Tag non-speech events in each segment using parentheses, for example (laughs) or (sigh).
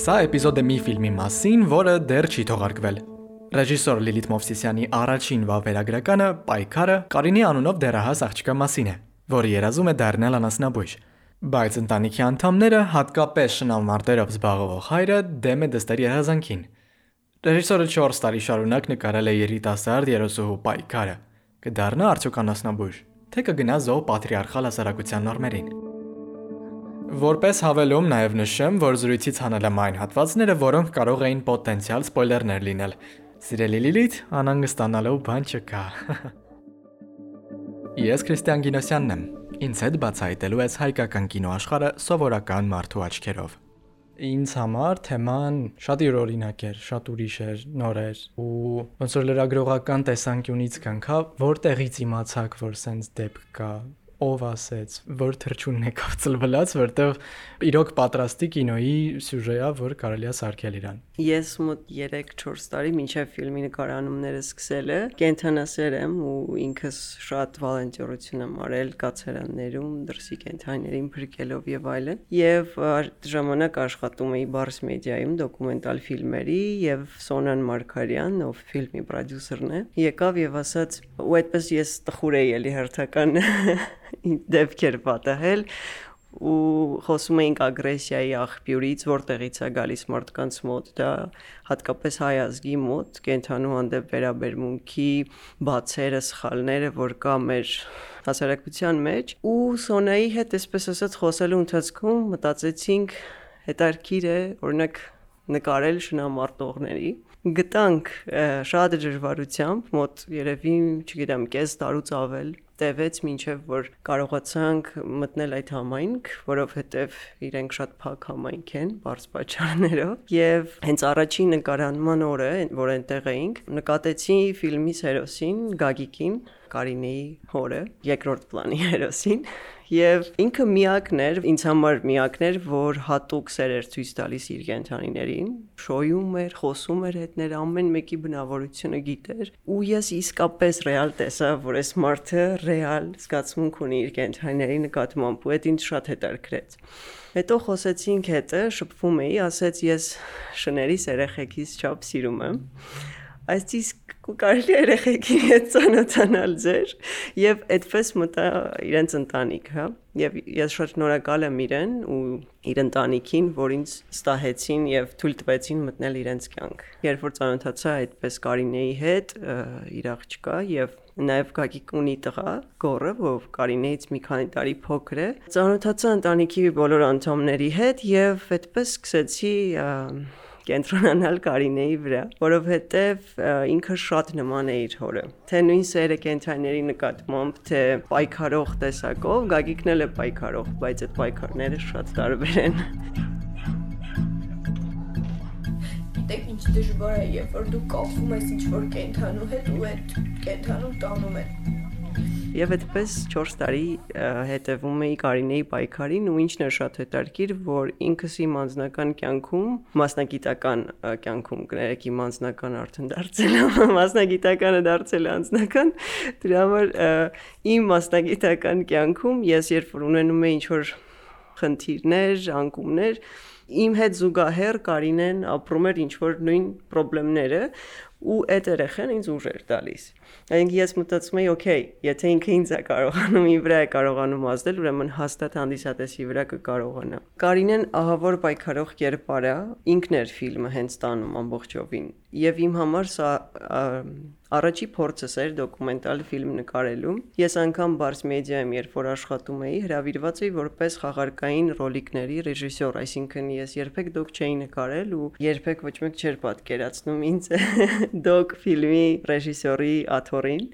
Սա էպիզոդ է մի ֆիլմի մասին, որը դեռ չի թողարկվել։ Ռեժիսոր Լիլիթ Մովսիսյանի առաջին վավերագրականը Պայքարը Կարինի անունով դեռահաս աղջկա մասին է, որը երազում է դառնալ անասնաբույժ։ Բայց ընտանիքի անդամները, հատկապես շնամարտերով զբաղվող հայրը, դեմ է դստեր երազանքին։ Ռեժիսորը 4 տարի շարունակ նկարել է երիտասարդ երոսուհու Պայքարը։ Կդառնա արդյոք անասնաբույժ, թե կգնա զոհ պատրիարխալ հասարակության նորմերին։ Որպես հավելում նաև նշեմ, որ զրույցից հանել եմ այն հատվածները, որոնք կարող էին պոտենցիալ սպոյլերներ լինել։ Սիրելի Լիլիթ, անհանգստանալու բան չկա։ (laughs) Ես Քրիստիան Գինոսյանն եմ։ Ինձ հետ բացահայտելու ես հայկական կինոաշխարհը սովորական մարդու աչքերով։ Ինձ համար թեման շատ յուրօրինակ էր, շատ ուրիշ էր, նոր էր ու ոնց որ լրագրողական տեսանկյունից կանքա, որտեղից իմացաք, որ սենց դեպք կա, ով ասեց, որ թրջունն եկավ ծլվլած, որտեվ իրոք պատրաստի կինոյի սյուժեա, որ կարելի է սարքել իրան։ Ես մոտ 3-4 տարի մինչև ֆիլմի նկարանումները սկսելը կենթանասեր եմ ու ինքս շատ վոլոնտերություն եմ արել կացարաններում, դրսի կենթանիներին փրկելով եւ այլն։ Եվ ժամանակ աշխատում էի Bars Media-ում դոկումենտալ ֆիլմերի եւ Սոնան Մարկարյան, ով ֆիլմի պրոդյուսերն է, եկավ եւ ասաց, ու այդպես ես տխուր էի էլի հերթական (laughs) դեպքեր պատահել ու խոսում էինք ագրեսիայի աղբյուրից, որտեղից է գալիս մարդկանց մոտ, դա հատկապես հայ ազգի մոտ կենթանու հանդեպ վերաբերմունքի բացերը, սխալները, որ կա մեր հասարակության մեջ ու Սոնայի հետ այսպես ասած խոսելու ընթացքում մտածեցինք հետարքիր է օրինակ նկարել շնամարտողների գտանք շատ դժվարությամբ մոտ երևի, չգիտեմ, կես տարուց ավել տևեց մինչև որ կարողացանք մտնել այդ համայնք, որովհետև իրենք շատ փակ համայնք են, բարձ պատճառներով, եւ հենց առաջին նկարանման օրը, որ այնտեղ էինք, նկատեցի ֆիլմի հերոսին Գագիկին, Կարինեի հորը, երկրորդ պլանի հերոսին, Եվ ինքը միակն էր, ինձ համար միակն էր, որ հատուկ սեր էր ցույց տալիս իր կենթանիներին, շոյում էր, խոսում էր հետներ, ամեն մեկի բնավորությունը գիտեր, ու ես իսկապես ռեալ տեսա, որ այս մարդը ռեալ զգացմունք ունի իր կենթանիների նկատմամբ, ու դա ինձ շատ հետաքրքրեց։ Հետո խոսեցինք հետը, շփվում էի, ասեց ես շների երեխեքից չափ սիրում եմ այսինքն կարելի է երեխեքի հետ ծանոթանալ ձեր եւ այդպես մտա իրենց ընտանիք, հա։ Եվ ես շատ շնորհակալ եմ իրեն ու իր ընտանիքին, որ ինձ ստահեցին եւ թույլ տվեցին մտնել իրենց կյանք։ Երբ որ ծանոթացա այդպես Կարինեի հետ, իր աղջկա եւ նաև Գագիկ ունի տղա, Գորը, ով Կարինեից մի քանի տարի փոքր է։ Ծանոթացա ընտանիքի բոլոր անդամների հետ եւ այդպես սկսեցի կենտրոնանալ Կարինեի վրա, որովհետև ինքը շատ նման է իր հորը։ Թե նույն սերը կենթանիների նկատմամբ, թե պայքարող տեսակով, Գագիկն էլ է պայքարող, բայց այդ պայքարները շատ տարբեր են։ Գիտեք ինչ դժվար է, երբ որ դու կապվում ես ինչ-որ կենթանու հետ ու այդ կենթանուն տանում է Եվ այդպես 4 տարի հետևում էի Կարինեի պայքարին ու ինչն էր շատ հետաքրքիր, որ ինքս իմ անձնական կյանքում, մասնագիտական կյանքում, կներեք իմ անձնական արդեն դարձել եմ, (laughs) մասնագիտականը դարձել անձնական, դրա համար իմ մասնագիտական կյանքում ես երբ որ ունենում եմ ինչ-որ խնդիրներ, անկումներ, իմ հետ զուգահեռ Կարինեն ապրում էր ինչ որ նույն խնդիրները ու այդ երեխան ինձ ուժ էր տալիս։ Այնինք ես մտածում էի, օքեյ, եթե ինքը ինձ է կարողանում ի վրա է կարողանում ազդել, ուրեմն հաստատ հանդիսատեսի վրա կկարողանա։ Կարինեն ահավոր պայքարող կերպար է, ինքն էր ֆիլմը հենց տանում ամբողջովին։ Եվ իմ համար սա Առաջի փորձս էր դոկումենտալ ֆիլմ նկարելու։ Ես անգամ Bars Media-ում երբ որ աշխատում էի, հրավիրված էի որպես խաղարկային ռոլիկների ռեժիսոր, այսինքն ես երբեք դոկ չէի նկարել ու երբեք ոչ մեկ չէր պատկերացնում ինձ (laughs) դոկ ֆիլմի ռեժիսորի աթորին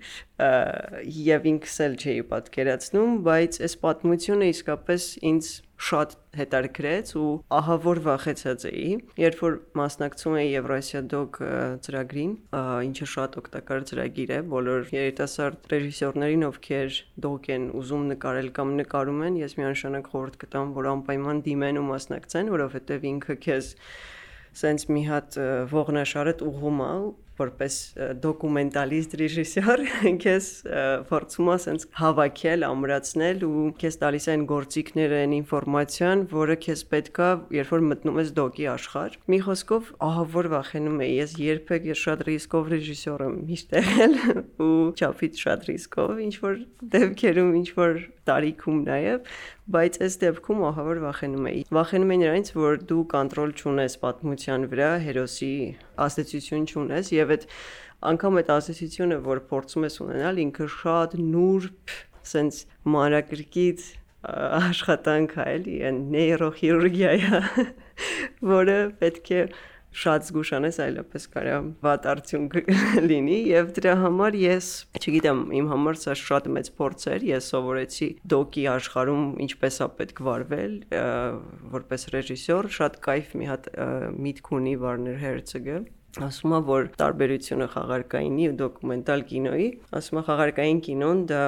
եւ ինքս էլ չէի պատկերացնում, բայց այս պատմությունը իսկապես ինձ շատ հետաքրքրեց ու ահա որ վախեցած էի, երբ որ մասնակցում էի Եվրասիա դոկ ծրագրին, ինչը շատ օգտակար ծրագիր է բոլոր երիտասարդ ռեժիսորներին, ովքեր դոկ են ուզում նկարել կամ նկարում են, ես միանշանակ խորհուրդ կտամ, որ անպայման դիմեն ու մասնակցեն, որովհետև ինքը քեզ սենց մի հատ ողնաշարդ ուղում է որպես դոկումենտալիստ ռեժիսոր (laughs) քեզ փորձում sense հավաքել, ամրացնել ու քեզ տալիս այն գործիքները, այն ինֆորմացիան, որը քեզ պետքա, երբ որ մտնում ես դոկի աշխարհ։ Մի խոսքով, ահա որ վախենում եմ, ես երբեք ես շատ ռիսկով ռեժիսոր եմ միշտ եղել (laughs) ու չափից շատ ռիսկով, ինչ որ դեպքերում, ինչ որ տարիքում նաև, բայց այս դեպքում ահա որ վախենում էի։ Վախենում եմ նրանից, որ դու կոնտրոլ չունես պատմության վրա, հերոսի ազդեցություն չունես եւ այդ անգամ այդ ազդեցությունը, որ փորձում ես ունենալ, ինքը շատ նուրբ, սենց մանրակրկիտ աշխատանք է, էլի, նեյրոխիրուրգիա է, որը պետք է շատ զգուշանես, այլապես կարա վատ արդյունք (laughs) լինի եւ դրա համար ես, չգիտեմ, իմ համար սա շատ մեծ փորձ էր, ես սովորեցի դոկի աշխարհում ինչպես է պետք վարվել, որպես ռեժիսոր, շատ кайֆ մի հատ միտք ունի Վարներ Հերցգը ասում է որ տարբերությունը խաղարկայինի ու դոկումենտալ կինոյի ասում է խաղարկային կինոն դա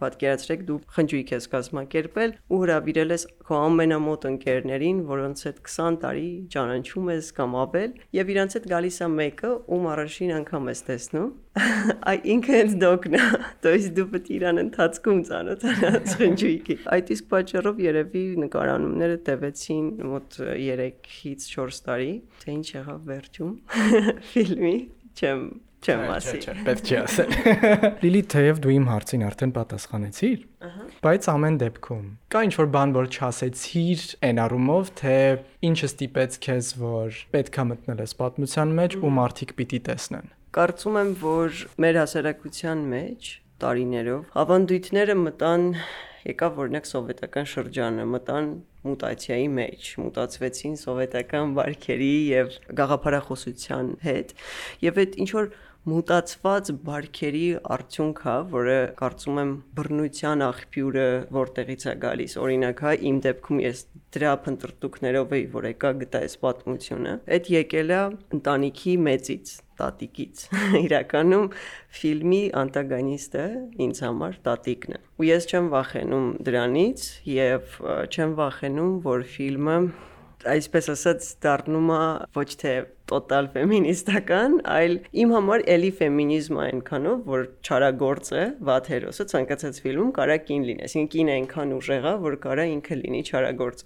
Պատկերացրեք դու խնջույք ես կազմակերպել ու հրավիրել ես քո ամենամոտ ընկերներին, որոնց հետ 20 տարի ճանաչում ես կամ ավել, եւ իրանց հետ գալիս է մեկը, ում առաջին անգամ ես տեսնում, (laughs) այ ինքը հենց դոկն է, (laughs) то есть դու պետք իրան ընթացքում ծանոթանաս խնջույքի։ Այդ իսկ պատճառով երևի նկարանումները տևեցին մոտ 3-ից 4 տարի, թե ինչ եղավ վերջում (laughs) ֆիլմի, չեմ չեմ ասի։ Պետք չի ասել։ (laughs) Լիլի, թեև դու իմ հարցին արդեն պատասխանեցիր, բայց ամեն դեպքում կա ինչ որ բան, որ չասեցիր այն առումով, թե ինչը ստիպեց քեզ, որ պետքա մտնել ես պատմության մեջ ու մարդիկ պիտի տեսնեն։ Կարծում եմ, որ մեր հասարակության մեջ տարիներով ավանդույթները մտան եկավ օրինակ սովետական շրջանը, մտան մուտացիայի մեջ, մուտացվեցին սովետական բարքերի եւ գաղափարախոսության հետ եւ այդ ինչ որ մուտացված բարքերի արդյունք է, որը կարծում եմ բռնության աղբյուրը որտեղից է գալիս։ Օրինակ, հա, իմ դեպքում ես դրա փնտրտուքներով էի, որ եկա գտա այս պատմությունը։ Այդ եկել է ընտանիքի մեծից, տատիկից։ (laughs) Իրականում ֆիլմի անտագոնիստը ինձ համար տատիկն է։ Ու ես չեմ վախենում դրանից եւ չեմ վախենում, որ ֆիլմը այսպես ասած դառնում է ոչ թե տոտալ ֆեմինիստական, այլ իմ համար էլի ֆեմինիզմը այնքանով, որ չարագործ է, վատ հերոսը ցանկացած ֆիլմում կարա կին լինի, այսինքն կինը այնքան ուժեղ է, որ կարա ինքը լինի չարագործ։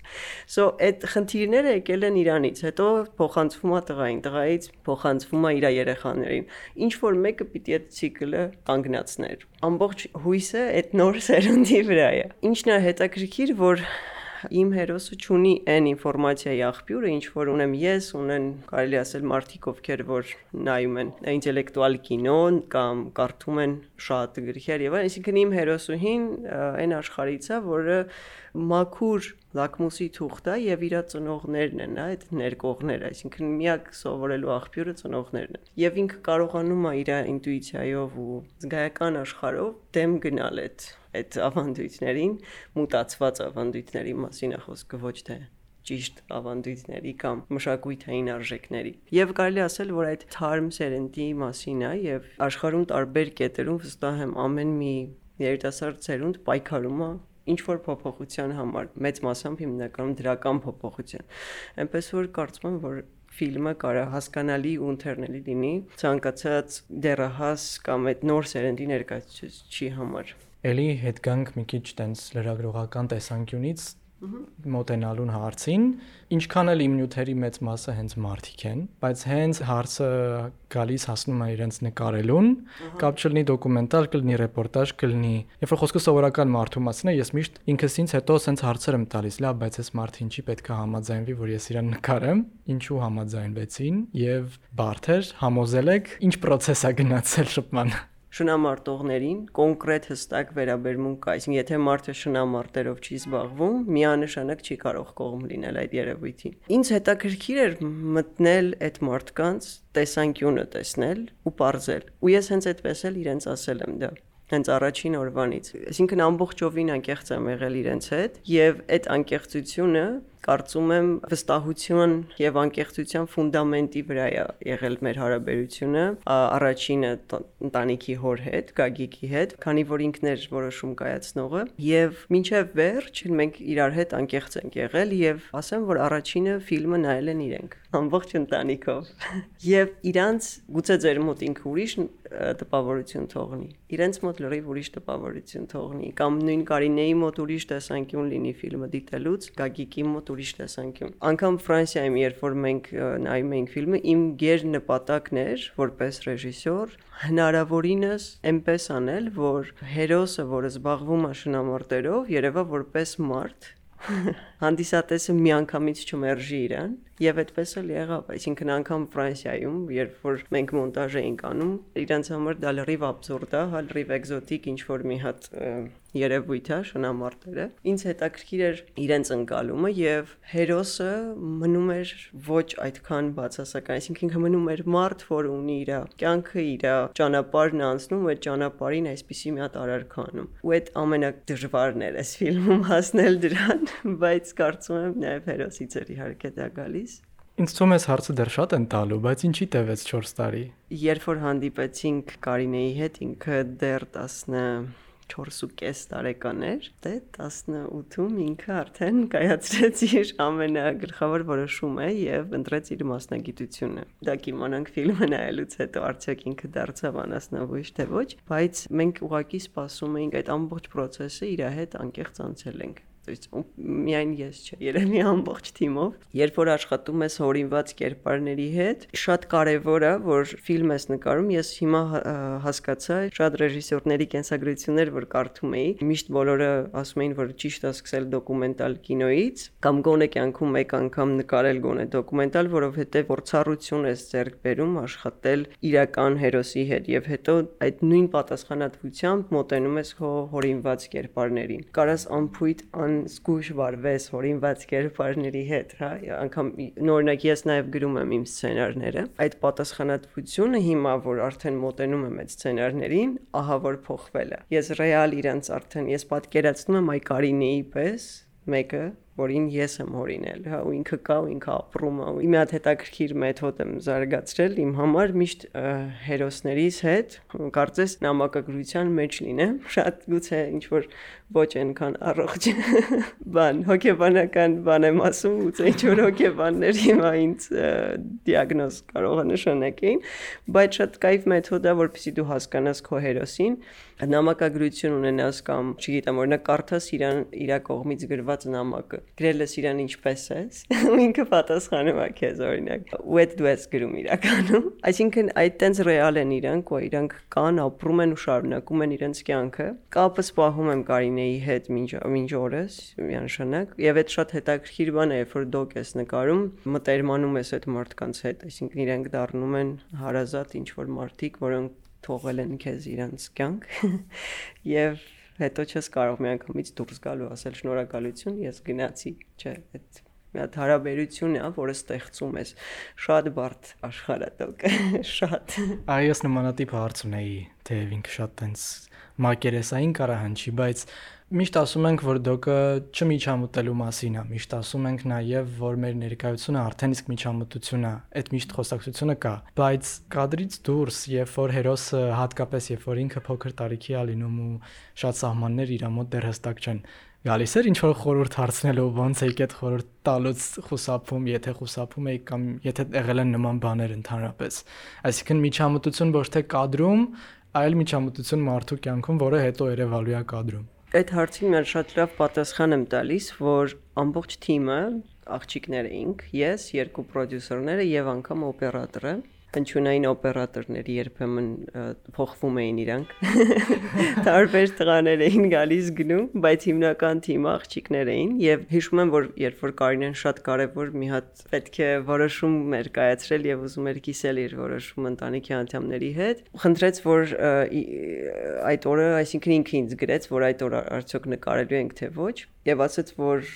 So այդ խնդիրները եկել են Իրանից, հետո փոխանցվում է տղային, տղայից փոխանցվում է իր երեխաներին։ Ինչ որ մեկը պիտի այդ ցիկլը կանգնացներ։ Ամբողջ հույսը այդ նոր սերունդի վրա է։ Ինչն է հետաքրքիր, որ իմ հերոսը ունի այն ինֆորմացիայի աղբյուրը, ինչ որ ունեմ ես, ունեն կարելի ասել մարդիկ, ովքեր որ նայում են ինտելեկտուալ կինոն կամ կարդում են շատ գրքեր եւ այլն, այսինքն իմ հերոսուհին այն աշխարհից է, որը մաքուր լակմուսի թուղթ է եւ իր ծնողներն են, այդ ներկողները, այսինքն միակ սովորելու աղբյուրը ծնողներն են։ Եվ ինքը կարողանում է իր ինտուիցիայով ու զգայական աշխարհով դեմ գնալ այդ այդ ավանդույթներին, մուտացված ավանդույթների մասին է խոսքը ոչ թե ճիշտ ավանդույթների կամ մշակույթային արժեքների։ Եվ կարելի ասել, որ այդ թարմ սերնդի մասին է եւ աշխարհում տարբեր կետերում վստահ եմ ամեն մի երիտասարդ սերունդ պայքարում է ինչ որ փոփոխության համար մեծ մասամբ հիմնականում դրական փոփոխության։ Այնպես որ կարծում եմ, որ ֆիլմը կարա հասկանալի ու ընթերնելի լինի ցանկացած դերահաս կամ այդ նոր սերնդի ներկայացուցիչի համար։ Էլի հետ գանք մի քիչ տենց լրագրողական տեսանկյունից մոտենալուն հարցին, ինչքան էլ իմ նյութերի մեծ մասը հենց մարդիկ են, բայց հենց հարցը գալիս հասնում է իրենց նկարելուն, կապ չլինի դոկումենտալ, կլինի ռեպորտաժ, կլինի։ Երբ որ խոսքը սովորական մարդու մասին է, ես միշտ ինքս ինձ հետո սենց հարցեր եմ տալիս, լավ, բայց այս մարդը ինչի պետք է համաձայնվի, որ ես իրան նկարեմ, ինչու համաձայնվեցին եւ բարթեր համոզել եք, ինչ process է գնացել շփման շնամարտողներին կոնկրետ հստակ վերաբերմունք կա։ Այսինքն, եթե մարդը շնամարտերով չի զբաղվում, միանշանակ չի կարող կողմ լինել այդ երևույթին։ Ինչ հետաքրքիր էր մտնել այդ մարդկանց տեսանկյունը տեսնել ու ողրել։ Ու ես հենց այդպես էլ իրենց ասել եմ դա հենց առաջին օրվանից։ Այսինքն ամբողջովին անկեղծ եմ եղել իրենց հետ եւ այդ անկեղծությունը կարծում եմ վստահություն եւ անկեղծության ֆունդամենտի վրա է եղել մեր հարաբերությունը առաջինը ընտանիքի հոր հետ Գագիկի հետ քանի որ ինքն էր որոշում կայացնողը եւ մինչեւ վերջ մենք իրար հետ անկեղծ ենք եղել եւ ասեմ որ առաջինը ֆիլմը նայել են իրենք ամբողջ ընտանիքով (laughs) եւ իրանց գուցե ձեր մոտ ինքը ուրիշ տպավորություն թողնի իրենց մոտ լրիվ ուրիշ տպավորություն թողնի կամ նույն Կարինեի մոտ ուրիշ տեսանկյուն լինի ֆիլմը դիտելուց Գագիկի մոտ ուրիշ տեսանկյուն անկամ Ֆրանսիայում երբ որ մենք նայում էինք ֆիլմը իմ ģեր նպատակն էր որպես ռեժիսոր հնարավորինս այնպես անել որ հերոսը որը զբաղվում է շնամարտերով երևա որպես մարդ հանդիսատեսը միանգամից չմերժի իրան եւ այդպես էլ եղավ այսինքն անգամ Ֆրանսիայում երբ որ մենք մոնտաժ էինք անում իրանց համար դա լրիվ абսուրդ է հա լրիվ էկզոտիկ ինչ որ մի հատ երևույթ է շնամարտերը ինձ հետաքրքիր էր իրենց ընկալումը եւ հերոսը մնում էր ոչ այդքան բացասական այսինքն ինքը մնում էր մարդ որ ունի իր կյանքը իր ճանապարհն անցնում այդ ճանապարհին այսպիսի մի հատ արարքանում ու այդ ամենադժվարն էր այս ֆիլմում հասնել դրան (laughs) բայց ես կարծում եմ նաև հերոսից էր իհարկե դա գալիս։ Ինձ թվում է հարցը դեռ շատ են տալու, բայց ինչի տևեց 4 տարի։ Երբ որ հանդիպեցինք Կարինեի հետ, ինքը դեռ 14.5 տարեկան էր, դե 18-ում ինքը արդեն կայացրեց իր ամենագլխավոր որոշումը եւ ընտրեց իր մասնագիտությունը։ Դա կիմանանք ֆիլմը նայելուց հետո արդյոք ինքը դարձավ անասնավույժ թե ոչ, բայց մենք ուղակի սպասում էինք այդ ամբողջ process-ը իր հետ անկեղծ անցել ենք միայն ես չէ, երևի ամբողջ թիմով, երբ որ աշխատում ես հորինված կերպարների հետ, շատ կարևոր է, որ ֆիլմ ես նկարում, ես հիմա հասկացա, շատ ռեժիսորների կենսագրություններ, որ կարդում էի, միշտ բոլորը ասում էին, որ ճիշտ է սկսել դոկումենտալ կինոից, կամ գոնե կյանքում մեկ անգամ նկարել գոնե դոկումենտալ, որովհետև փորձառություն ես ձեռք բերում աշխատել իրական հերոսի հետ եւ հետո այդ նույն պատասխանատվությամբ մոտենում ես հո հորինված կերպարներին։ Կարաս անփույթ ան զգույշ վարվես հորինված կերպարների հետ, հա, անգամ նորինակ ես նաև գրում եմ իմ սցենարները։ Այդ պատասխանատվությունը հիմա որ արդեն մոտենում եմ այդ սցենարներին, ահա որ փոխվել է։ Ես ռեալ իրանց արդեն ես պատկերացնում եմ այ Կարինեի պես մեկը որին ես եմ հորինել, հա, ու ինքը կա ու ինքը ապրում է։ Իմ հատ հետաքրքիր մեթոդ եմ զարգացրել իմ համար միշտ հերոսներից հետ, կարծես նամակագրության մեջ լինեմ, շատ գուցե ինչ որ ոչ այնքան առողջ (laughs) բան, հոգեբանական բան եմ ասում, գուցե ինչ որ հոգեբաններ հիմա ինձ դիագնոզ կարող է նշանակեին, բայց շատ կայֆ մեթոդ է, որպեսզի դու հասկանաս քո հերոսին, նամակագրություն ունենաս կամ, չգիտեմ, օրինակ կարդաս իրան իր կողմից գրված նամակը գրել ես իրան ինչպես ես ու (laughs) ինքը պատասխանում է քեզ օրինակ ու այդ դու ես գրում իրականում այսինքն այդ տենց ռեալ են իրանք ու իրանք կան ապրում են ու շարունակում են իրենց կյանքը կապը սպահում եմ Կարինեի հետ մինչ մինչ օրս միանշանակ եւ այդ շատ հետաքրքիր բան է երբ որ դոկ ես նկարում մտերմանում ես այդ մարդկանց հետ այսինքն իրենք դառնում են հարազատ ինչ որ մարդիկ որոնք թողել են քեզ իրանց կյանք (laughs) եւ հետո չես կարող միանգամից դուրս գալ ու ասել շնորհակալություն, ես գնացի, չէ, այդ մի հատ հարաբերություն է, որը ստեղծում ես շատ բարդ աշխարհատոկ, (laughs) շատ։ Այո, ես նմանատիպ հարց ունեի, թեև ինքը շատ տենց մակերեսային կարահանչի, բայց Միշտ ասում ենք, որ դոկը չմիջամտելու մասին է։ Միշտ ասում ենք նաև, որ մեր ներկայությունը արդեն իսկ միջամտություն է։ Այդ միշտ խոսակցությունը կա, բայց կադրից դուրս, երբ որ հերոսը հատկապես երբ որ ինքը փոքր տարիքի է լինում ու շատ սահմաններ իր մոտ դեռ հստակ չեն, գալիս էր ինչ որ խորհուրդ հարցնելու ոնց եք այդ խորհուրդ տալուց խուսափում, եթե խուսափում եք կամ եթե եղել են նման բաներ ընդհանրապես։ Այսինքն միջամտություն ոչ թե կադրում, այլ միջամտություն մարդու կյանքում, որը հետո երևալու է կադրում այդ հարցին mən շատ լավ պատասխան եմ տալիս, որ ամբողջ թիմը աղջիկներ էինք, ես, երկու պրոդյուսերները եւ անգամ օպերատորը հնչյունային օպերատորների երբեմն փոխվում էին իրանք։ (laughs) Տարբեր տղաներ էին գալիս գնում, բայց հիմնական թիմը աղջիկներ էին եւ հիշում եմ որ երբ որ Կարինեն շատ կարեւոր մի հատ պետք է որոշում էր կայացրել եւ ուզում էր կիսել իր որոշումը ընտանիքի անդամների հետ, խնդրեց որ այդ օրը, այսինքն ինքը ինձ գրեց, որ այդ օրը արդյոք նկարելու ենք թե ոչ եւ ասաց որ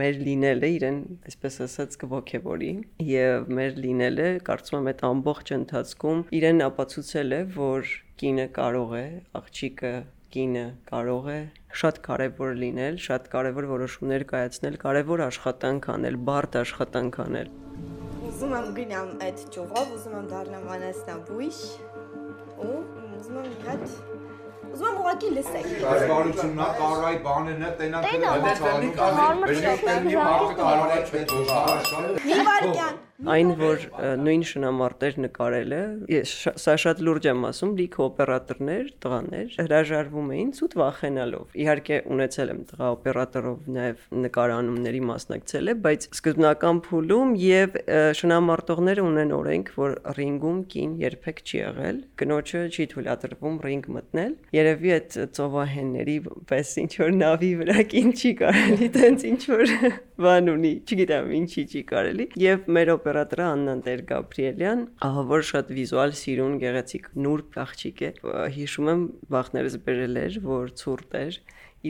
մեր լինելը իրեն այսպես ասած կողքեվորի եւ մեր լինելը կարծում եմ այդ ամբողջ ընթացքում իրեն ապացուցել է որ կինը կարող է աղջիկը կինը կարող է շատ կարևոր լինել, շատ կարևոր որոշումներ կայացնել, կարևոր աշխատանք անել, բարդ աշխատանք անել։ Ուզում եմ գնամ այդ ճյուղով, ուզում եմ դառնամ անասնաբույժ ու ուզում եմ իհատ Ուզում եմ ուղղակի լսեք։ Այս բարությունն է, կարող է բաներն է, տենա տենա, հարմար բերեք շոկ, տենի մարդը կարող է է Մի վարքյան։ Այն որ նույն շնամարտեր նկարելը, ես շա- սա շատ լուրջ եմ ասում, լիքը օպերատորներ, տղաներ հրաժարվում էին ցույց վախենալով։ Իհարկե ունեցել եմ տղա օպերատորով նաև նկարանումների մասնակցել է, բայց սկզբնական փուլում եւ շնամարտողները ունեն օրենք, որ ռինգում կին երբեք չի եղել, կնոջը չի թույլատրվում ռինգ մտնել։ Երևի այդ ծովահենների պես ինչ որ նավի վրա կին չի կարելի, տենց ինչ որ բան ունի, չգիտեմ ինչի չի կարելի։ Եվ մեր օպերատորը Աննան Տեր Գաբրիելյան, ահա որ շատ վիզուալ սիրուն գեղեցիկ նուրբ աղջիկ է։ Հիշում եմ վախներս բերել էր, որ ցուրտ էր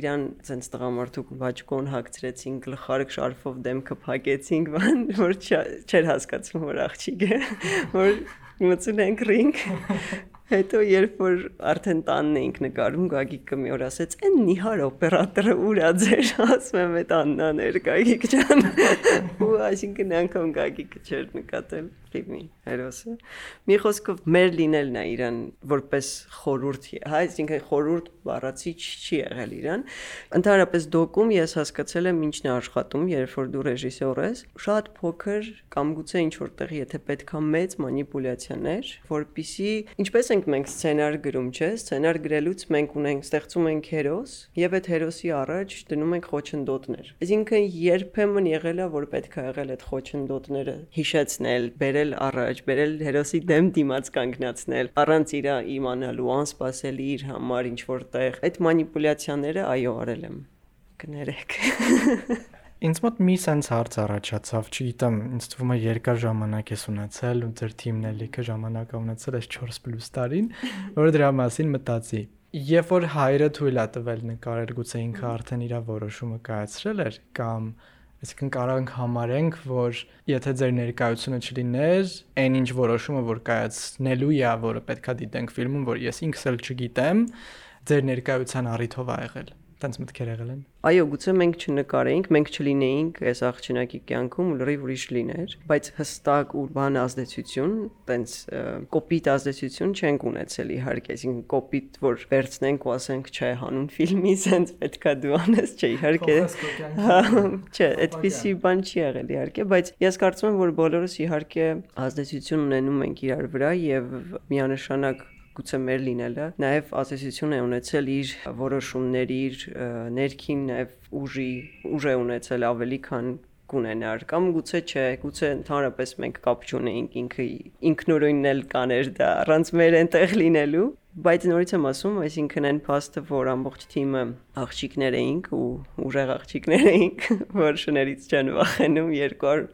իրան ցենց տղամարդու բաճկոն հագցրեցին գլխարկ շարֆով դեմքը փակեցինք բան որ չէր հասկացում որ աղջիկ է որ մտցել ենք ռինգ Հետո երբ որ արդեն տանն էինք նկարում, Գագիկը մի օր ասեց. «Էն Նիհար օպերատորը ուրա ձեր», (laughs) ասում եմ այդ Աննան էր Գագիկ ջան։ (laughs) Ու այսինքն անգամ Գագիկը չէր նկատել ֆիլմի հերոսը։ Մի խոսքով մեր լինելն է իրան որպես խորուրդ, հա, այսինքն խորուրդ բառացի չի եղել իրան։ Ընդհանրապես դոկում ես հասկացել եմ ինչն է աշխատում, երբ որ դու ռեժիսոր ես, շատ փոքր կամ գուցե ինչ որտեղ եթե պետքա մեծ մանիպուլյացիաներ, որpիսի ինչպես ենք մենք սցենար գրում, չէ՞, սցենար գրելուց մենք ունենք ստեղծում ենք հերոս եւ այդ հերոսի առաջ դնում ենք խոչընդոտներ։ Այսինքն երբեմն եղել է որ պետք է եղել այդ խոչընդոտները հիշեցնել, բերել առաջ, բերել հերոսի դեմ դիմաց կանգնացնել, առանց իր իմանալու անսպասելի իր համար ինչ որտեղ։ Այդ մանիպուլյացիաները այո արել եմ։ Կներեք։ (laughs) Ինձ մոտ մի sense հարց առաջացավ, չգիտեմ, ինձ թվում է երկար ժամանակ ես ունեցել ու ձեր թիմն էլ լիքը ժամանակ ունեցել այս 4+ տարին, որ դրա մասին մտածի։ Երբ որ հայրը թույլ է տվել նկարել, գուցե ինքը արդեն իր որոշումը կայացրել էր կամ այսինքն կարող ենք համարենք, որ եթե ձեր ներկայությունը չլիներ, այն ինչ որոշումը, որ կայացնելու է, որը պետքա դիտենք ֆիլմում, որ ես ինքս էլ չգիտեմ, ձեր ներկայության առիթով ա եղել։ Տենց մտքեր եղել են։ Այո, գուցե մենք չնկարեինք, մենք չլինեինք այս աղջնակի կյանքում, լրիվ ուրիշ լիներ, բայց հստակ ու բան ազդեցություն, տենց կոպիտ ազդեցություն չենք ունեցել իհարկե, այսինքն կոպիտ, որ վերցնենք ու ասենք, չէ, հանուն ֆիլմի sense պետքա դու անես, չէ, իհարկե։ Հա, Չէ, այդպիսի բան չի եղել իհարկե, բայց ես կարծում եմ, որ բոլորս իհարկե ազդեցություն ունենում ենք իրար վրա եւ միանշանակ գուցե մեր լինելը նաև ազդեցություն է ունեցել իր որոշումների, իր ներքին նաև ուժի, ուժ է ունեցել ավելի քան կունենար կամ գուցե չէ, գուցե ընդհանրապես մենք կապ չունեինք ինքը ինքնուրույնն էլ կաներ դա առանց մեր այնտեղ լինելու, բայց նորից եմ ասում, այսինքն այն փաստը, որ ամբողջ թիմը աղջիկներ էինք ու ուժեղ աղջիկներ էինք, (laughs) որ շներից չեն վախենում 200,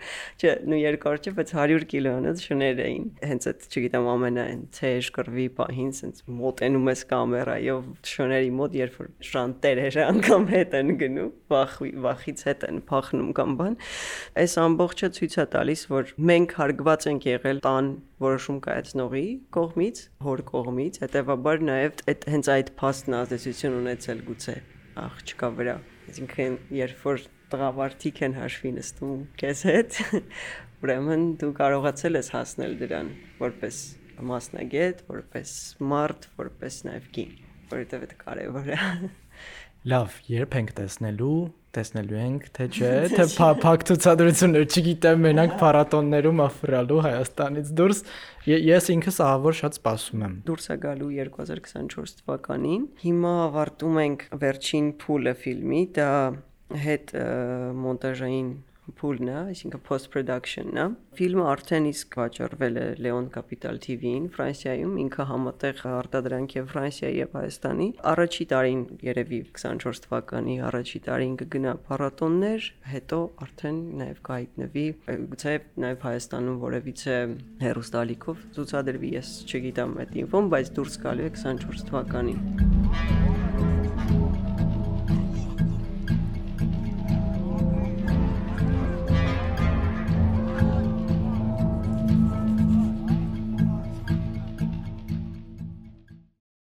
չէ, նու 200 չէ, բայց 100 կիլոանոց շներ էին։ Հենց այդ, չգիտեմ, ամենայն ցեժ կրվի պահին, sense մոտենում ես կամերայով շների մոտ, երբ որ շանտերերը անգամ հետ են գնում, վախ վախից հետ են փախնում կամ բան։ Այս ամբողջը ցույց է տալիս, որ մենք հարգված ենք եղել տան որոշում կայացնողի կողմից, հոր կողմից, հետեւաբար նաև այդ հենց այդ փաստն ազդեցություն ունեցել գուցե աղջկա վրա։ Այսինքն երբ որ տղավարդիկ են հաշվի նստում քեզ հետ, (laughs) ուրեմն դու կարողացել ես հասնել դրան որպես մասնագետ, որպես մարդ, որպես նաև կին, որովհետև դա կարևոր է։ Լավ, երբ ենք տեսնելու, տեսնելու ենք, թե չէ, թե փակ ցուցադրություններ, չգիտեմ, մենակ փառատոններում աֆրալու Հայաստանից դուրս։ Ես ինքս ահավոր շատ սպասում եմ։ դուրս է գալու 2024 թվականին։ Հիմա ավարտում ենք վերջին փուլը ֆիլմի, դա հետ մոնտաժային փուլն է, այսինքն post production-ն է։ Ֆիլմը արդեն իսկ վաճառվել է Leon Capital TV-ին Ֆրանսիայում, ինքը համատեղ արտադրանք է Ֆրանսիայի եւ Հայաստանի։ Առաջի տարին երևի 24 թվականի առաջի տարին կգնա փառատոններ, հետո արդեն նաեւ կհայտնվի, գուցե նաեւ Հայաստանում որևիցե հերոստալիկով ցուցադրվի, ես չգիտեմ այդ ինֆոն, բայց դուրս գալու է 24 թվականին։